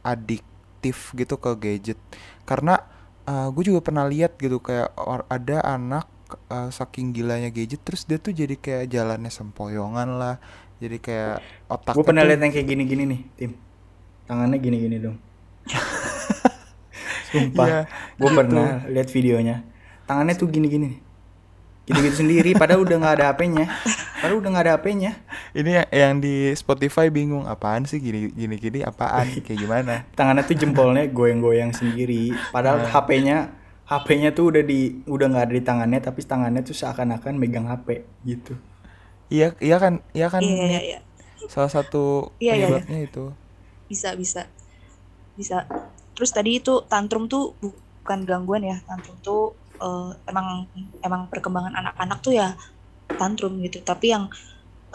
adiktif gitu ke gadget karena gue juga pernah lihat gitu kayak ada anak eh, saking gilanya gadget terus dia tuh jadi kayak jalannya sempoyongan lah jadi kayak otaknya Gue pernah lihat yang kayak gini-gini nih, tim. Tangannya gini-gini dong. Sumpah, Iya, gue pernah lihat videonya. Tangannya tuh gini-gini. nih. Gitu-gitu sendiri, padahal udah nggak ada HP-nya. Padahal udah nggak ada HP-nya. ini yang, yang di Spotify bingung apaan sih gini gini gini apaan kayak gimana Tangannya tuh jempolnya goyang-goyang sendiri. Padahal Nah. HP-nya HP-nya tuh udah di udah nggak ada di tangannya, tapi tangannya tuh seakan-akan megang HP gitu. iya iya kan iya kan iya iya iya salah satu Iya, iya, iya. penyebabnya itu bisa bisa bisa terus tadi itu tantrum tuh bukan gangguan ya tantrum tuh eh, emang emang perkembangan anak-anak tuh ya tantrum gitu. Tapi yang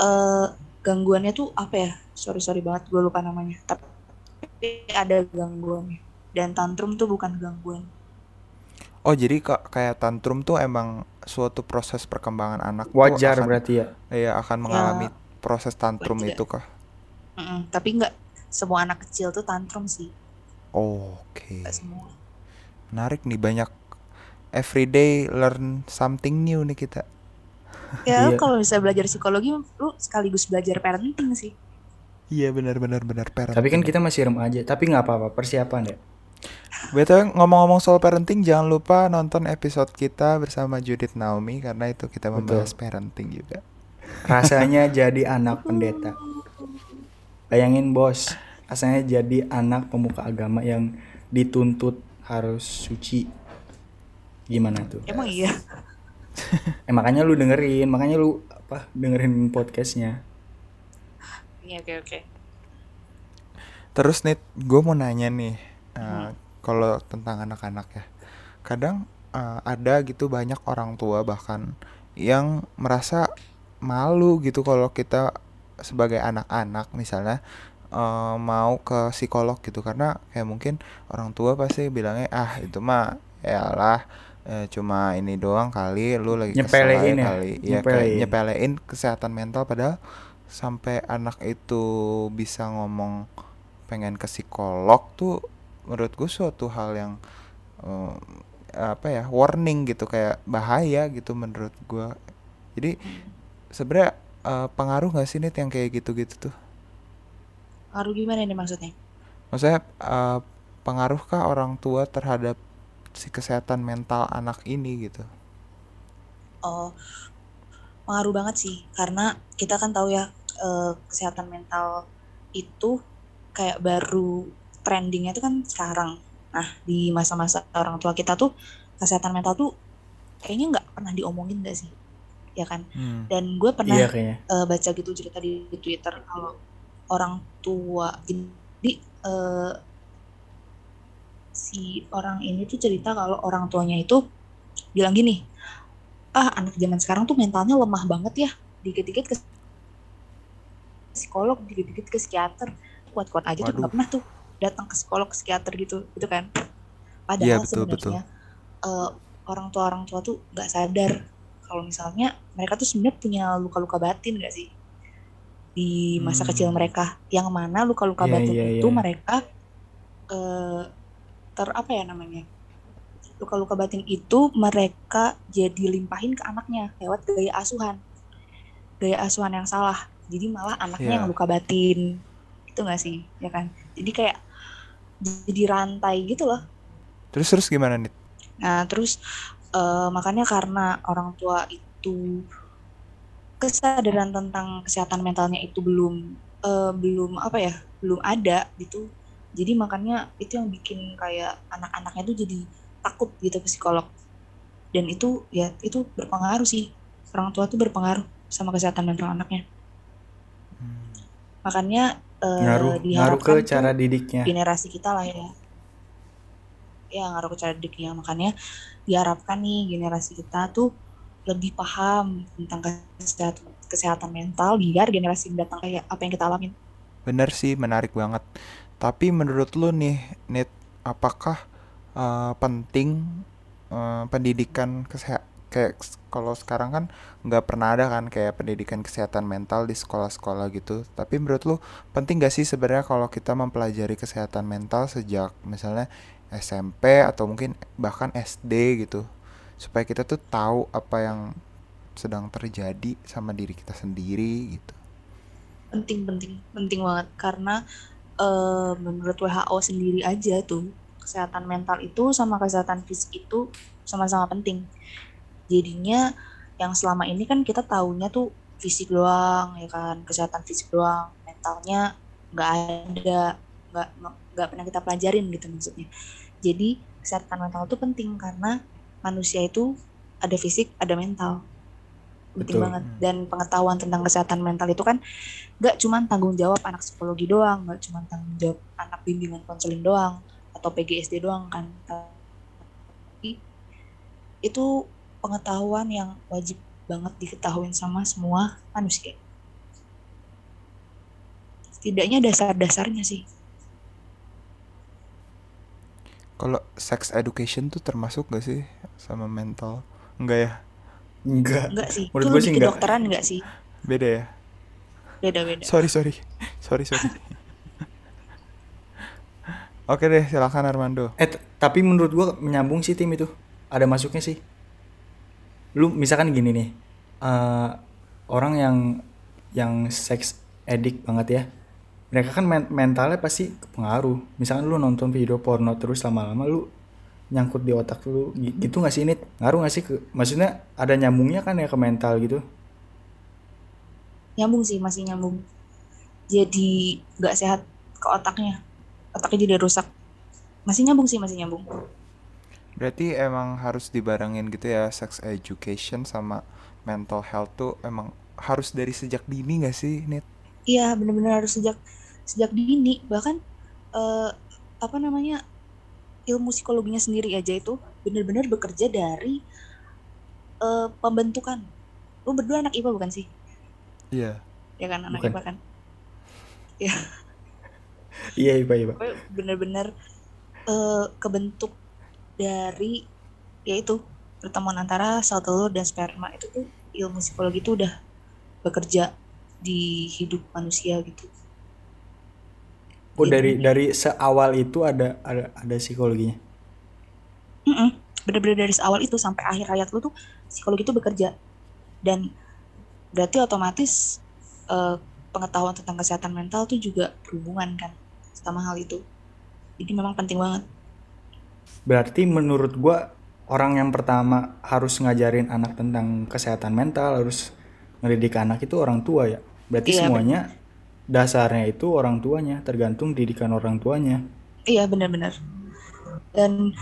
eh, gangguannya tuh apa ya? Sorry sorry banget gue lupa namanya. Tapi ada gangguannya. Dan tantrum tuh bukan gangguan. Oh jadi kak kayak tantrum tuh emang suatu proses perkembangan anak tuh Wajar akan, berarti ya. iya akan mengalami proses tantrum wajar. itu kah? Mm-mm, tapi nggak semua anak kecil tuh tantrum sih. Oke. Nggak semua. Menarik nih banyak everyday learn something new nih kita ya Iya. kalau bisa belajar psikologi lu sekaligus belajar parenting sih iya benar benar benar parent Tapi kan kita masih remaja, tapi nggak apa-apa, persiapan ya. BTW ngomong-ngomong soal parenting jangan lupa nonton episode kita bersama Judith Naomi karena itu kita membahas parenting juga. Rasanya jadi anak pendeta. Bayangin bos, rasanya jadi anak pemuka agama yang dituntut harus suci. Gimana tuh? emang iya? Eh makanya lu dengerin, makanya lu apa dengerin podcastnya. Iya, oke oke. Terus nih, gue mau nanya nih, eh, kalau tentang anak-anak ya, kadang eh, ada gitu banyak orang tua bahkan yang merasa malu gitu kalau kita sebagai anak-anak misalnya eh, mau ke psikolog gitu. Karena kayak mungkin orang tua pasti bilangnya ah itu mah yalah eh, cuma ini doang kali lu lagi Nyepelein ya? kali ya kayak Nyepelein. nyepelein kesehatan mental padahal sampai anak itu bisa ngomong pengen ke psikolog tuh menurut gue suatu hal yang eh, apa ya warning gitu kayak bahaya gitu menurut gue jadi sebenarnya eh, pengaruh nggak sih nih yang kayak gitu-gitu tuh Ngaruh gimana nih maksudnya? maksudnya eh, pengaruhkah orang tua terhadap si kesehatan mental anak ini gitu Oh, pengaruh banget sih. Karena kita kan tahu ya eh, kesehatan mental itu kayak baru trendingnya itu kan sekarang. Nah, di masa-masa orang tua kita tuh kesehatan mental tuh kayaknya nggak pernah diomongin gak sih? Ya kan? Hmm. Dan gue pernah Iya kayaknya. eh, baca gitu cerita di, di Twitter kalau orang tua jadi eh, si orang ini tuh cerita kalau orang tuanya itu bilang gini ah anak zaman sekarang tuh mentalnya lemah banget ya dikit-dikit ke psikolog dikit-dikit ke psikiater kuat-kuat aja tuh Waduh. nggak pernah tuh datang ke psikolog ke psikiater gitu gitu kan padahal betul, sebenarnya eh, orang tua orang tua tuh nggak sadar kalau misalnya mereka tuh sebenarnya punya luka-luka batin gak sih di masa Hmm. kecil mereka yang mana luka-luka Iya, batin iya, itu iya. mereka eh, ter apa ya namanya luka-luka batin itu mereka jadi limpahin ke anaknya lewat gaya asuhan gaya asuhan yang salah jadi malah anaknya Iya. yang luka batin itu nggak sih ya kan jadi kayak jadi rantai gitu loh Terus terus gimana nih? Nah, terus eh, makanya karena orang tua itu kesadaran tentang kesehatan mentalnya itu belum eh, belum apa ya, belum ada gitu. Jadi makanya itu yang bikin kayak anak-anaknya tuh jadi takut gitu ke psikolog. Dan itu ya itu berpengaruh sih. Orang tua tuh berpengaruh sama kesehatan mental anaknya. Makanya eh, ngaruh ngaruh ke cara didiknya generasi kita lah ya ya ngaruh ke cara didiknya makanya diharapkan nih generasi kita tuh lebih paham tentang kesehatan kesehatan mental biar generasi mendatang kayak apa yang kita alamin Bener sih, menarik banget. Tapi menurut lu nih, Nit, apakah eh, penting eh, pendidikan kesehatan kayak kalau sekarang kan nggak pernah ada kan kayak pendidikan kesehatan mental di sekolah-sekolah gitu. Tapi menurut lu penting gak sih sebenarnya kalau kita mempelajari kesehatan mental sejak misalnya SMP atau mungkin bahkan SD gitu, supaya kita tuh tahu apa yang sedang terjadi sama diri kita sendiri gitu. penting penting penting banget karena eh, menurut WHO sendiri aja tuh kesehatan mental itu sama kesehatan fisik itu sama-sama penting. Jadinya yang selama ini kan kita taunya tuh fisik doang ya kan? Kesehatan fisik doang mentalnya nggak ada nggak nggak pernah kita pelajarin gitu maksudnya. Jadi kesehatan mental itu penting karena manusia itu ada fisik ada mental penting Betul. banget dan pengetahuan tentang kesehatan mental itu kan nggak cuma tanggung jawab anak psikologi doang nggak cuma tanggung jawab anak bimbingan konseling doang atau PGSD doang kan tapi itu pengetahuan yang wajib banget diketahui sama semua manusia setidaknya dasar-dasarnya sih Kalau sex education tuh termasuk gak sih sama mental? Enggak ya? Enggak enggak sih Menurut itu gue sih enggak. dokteran enggak sih Beda ya? beda-beda Sorry, sorry. Sorry, sorry. Oke deh, silakan Armando. eh tapi menurut gua menyambung sih tim itu ada masuknya sih lu misalkan gini nih eh, orang yang yang seks edik banget ya mereka kan men- mentalnya pasti kepengaruh misalkan lu nonton video porno terus lama-lama lu nyangkut di otak lu Gi- gitu nggak sih Nit? ngaruh nggak sih ke maksudnya ada nyambungnya kan ya ke mental gitu? Nyambung sih masih nyambung. Jadi nggak sehat ke otaknya otaknya jadi rusak. Masih nyambung sih masih nyambung. Berarti emang harus dibarengin gitu ya, sex education sama mental health tuh emang harus dari sejak dini gak sih, Nit? iya benar-benar harus sejak sejak dini. Bahkan eh, apa namanya ilmu psikologinya sendiri aja itu benar-benar bekerja dari eh, pembentukan lu berdua anak IPA bukan sih Iya. ya kan anak Bukan. IPA kan iya iya Pak. Pokoknya benar-benar eh, kebentuk dari yaitu pertemuan antara sel telur dan sperma itu tuh ilmu psikologi itu udah bekerja di hidup manusia gitu. Oh dari dari seawal itu ada ada ada psikologinya Mm-mm. Bener-bener dari awal itu sampai akhir hayat lu tuh psikologi itu bekerja dan berarti otomatis eh, pengetahuan tentang kesehatan mental tuh juga berhubungan kan sama hal itu. Jadi memang penting banget. Berarti menurut gua orang yang pertama harus ngajarin anak tentang kesehatan mental, harus ngedidik anak itu orang tua ya. Berarti Iya, semuanya dasarnya itu orang tuanya, tergantung didikan orang tuanya. Iya benar-benar. Dan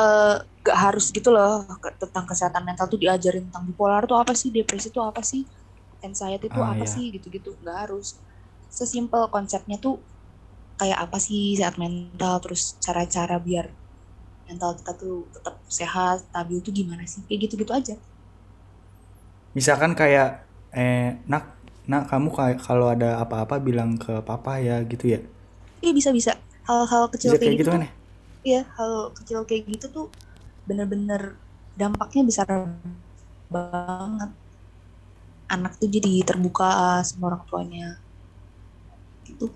eh, gak harus gitu loh ke- tentang kesehatan mental tuh diajarin tentang bipolar tuh apa sih, depresi tuh apa sih, anxiety tuh Ah, apa iya. sih gitu-gitu. Gak harus. Sesimpel konsepnya tuh kayak apa sih sehat mental, terus cara-cara biar mental kita tuh tetap sehat, stabil tuh gimana sih, kayak gitu-gitu aja. Misalkan kayak eh nak nak kamu kalau ada apa-apa bilang ke papa ya gitu ya. Iya bisa-bisa. Hal-hal kecil Bisa kayak kayak gitu gitu kan ya? iya hal kecil kayak gitu tuh bener-bener dampaknya besar banget. Anak tuh jadi terbuka sama orang tuanya. Gitu.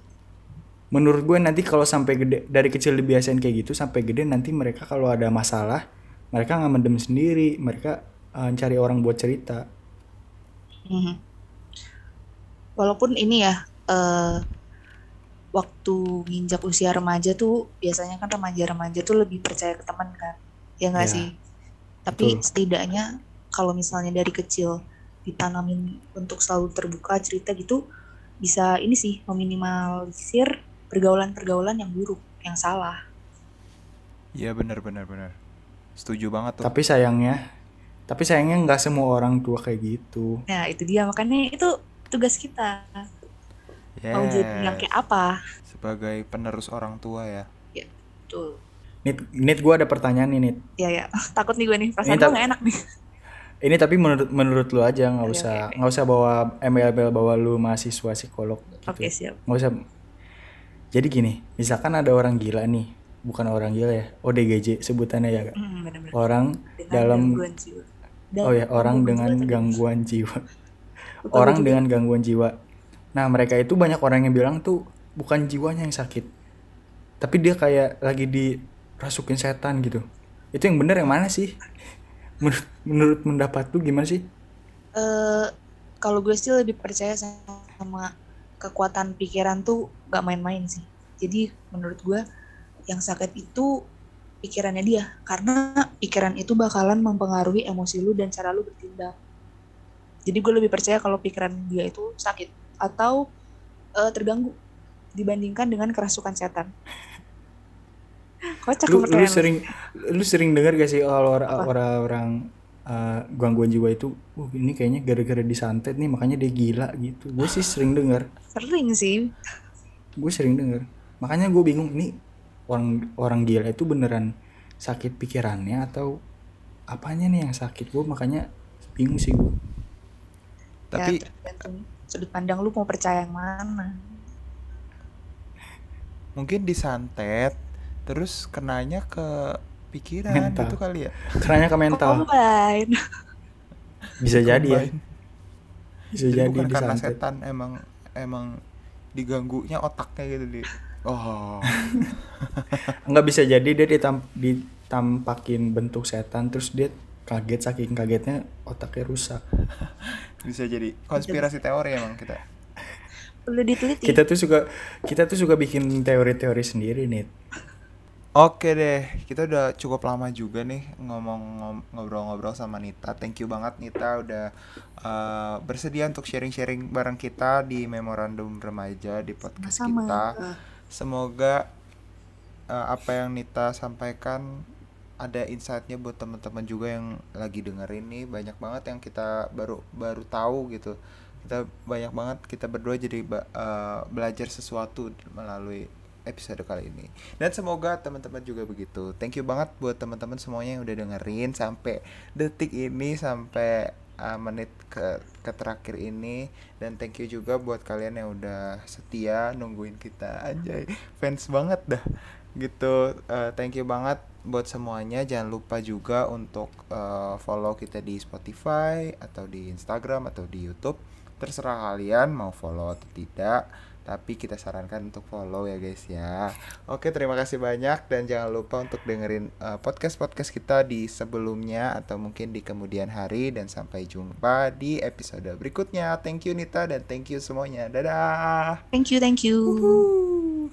Menurut gue nanti kalau sampai gede dari kecil dibiasain kayak gitu sampai gede nanti mereka kalau ada masalah mereka nggak mendem sendiri mereka uh, cari orang buat cerita Mhm. Walaupun ini ya eh waktu nginjak usia remaja tuh biasanya kan remaja-remaja tuh lebih percaya ke teman kan, ya nggak Ya, sih? Tapi betul. setidaknya kalau misalnya dari kecil ditanamin untuk selalu terbuka cerita gitu, bisa ini sih meminimalisir pergaulan-pergaulan yang buruk, yang salah. Iya benar benar benar. Setuju banget tuh. tapi sayangnya tapi sayangnya nggak semua orang tua kayak gitu Nah itu dia makanya itu tugas kita mau jadi yang Yes. kayak apa? Sebagai penerus orang tua ya. Ya tuh. nit nit gue ada pertanyaan nih nit Ya ya takut nih gue nih perasaan gue nggak enak nih. ini tapi menurut menurut lu aja nggak usah oke, oke. nggak usah bawa embel-embel bawa lu mahasiswa psikolog gitu Oke siap. nggak usah jadi gini misalkan ada orang gila nih bukan orang gila ya ODGJ sebutannya ya Kak. Hmm, bener-bener. orang Dengan dalam gangguan jiwa. Dan oh ya orang dengan gangguan jiwa Lupa orang juga. dengan gangguan jiwa nah mereka itu banyak orang yang bilang tuh bukan jiwanya yang sakit tapi dia kayak lagi dirasukin setan gitu itu yang bener yang mana sih menurut, menurut pendapat lu gimana sih Eh, kalau gue sih lebih percaya sama kekuatan pikiran tuh gak main-main sih. Jadi menurut gue yang sakit itu pikirannya dia karena pikiran itu bakalan mempengaruhi emosi lu dan cara lu bertindak. Jadi gue lebih percaya kalau pikiran dia itu sakit atau eh, terganggu dibandingkan dengan kerasukan setan. Kocak lu, lu sering lu sering dengar gak sih kalau or- Apa? orang-orang uh, gangguan jiwa itu uh ini kayaknya gara-gara disantet nih makanya dia gila gitu gue sih sering dengar Sering sih. gue sering dengar makanya gue bingung ini orang orang gila itu beneran sakit pikirannya atau apanya nih yang sakit gue makanya bingung sih gue Tapi ya, tergantung sudut pandang lu mau percaya yang mana. mungkin disantet terus kenanya ke pikiran Mental. gitu kali ya. kerannya ke mental Combine. bisa jadi ya Combine. bisa Jadi jadi bukan karena disantet setan emang emang diganggunya otaknya gitu di. Oh. nggak bisa jadi dia ditam ditampakin bentuk setan terus dia kaget saking kagetnya otaknya rusak Bisa jadi konspirasi teori emang kita. Perlu diteliti. kita tuh suka kita tuh suka bikin teori-teori sendiri nih Oke deh, kita udah cukup lama juga nih ngomong ngom- ngobrol-ngobrol sama Nita. Thank you banget Nita udah uh, bersedia untuk sharing-sharing bareng kita di memorandum remaja di podcast Sama-sama. kita. Semoga uh, apa yang Nita sampaikan ada insight-nya buat teman-teman juga yang lagi dengerin nih. Banyak banget yang kita baru baru tahu gitu. Kita banyak banget kita berdua jadi uh, belajar sesuatu melalui episode kali ini. Dan semoga teman-teman juga begitu. Thank you banget buat teman-teman semuanya yang udah dengerin sampai detik ini sampai uh, menit ke ke terakhir ini dan thank you juga buat kalian yang udah setia nungguin kita anjay fans banget dah gitu Uh, thank you banget buat semuanya. Jangan lupa juga untuk uh, follow kita di Spotify atau di Instagram atau di YouTube. Terserah kalian mau follow atau tidak tapi kita sarankan untuk follow ya guys ya. Oke terima kasih banyak dan jangan lupa untuk dengerin eh, uh, podcast podcast kita di sebelumnya atau mungkin di kemudian hari. Dan sampai jumpa di episode berikutnya. Thank you Nita dan thank you semuanya. Dadah! Thank you thank you. Woohoo.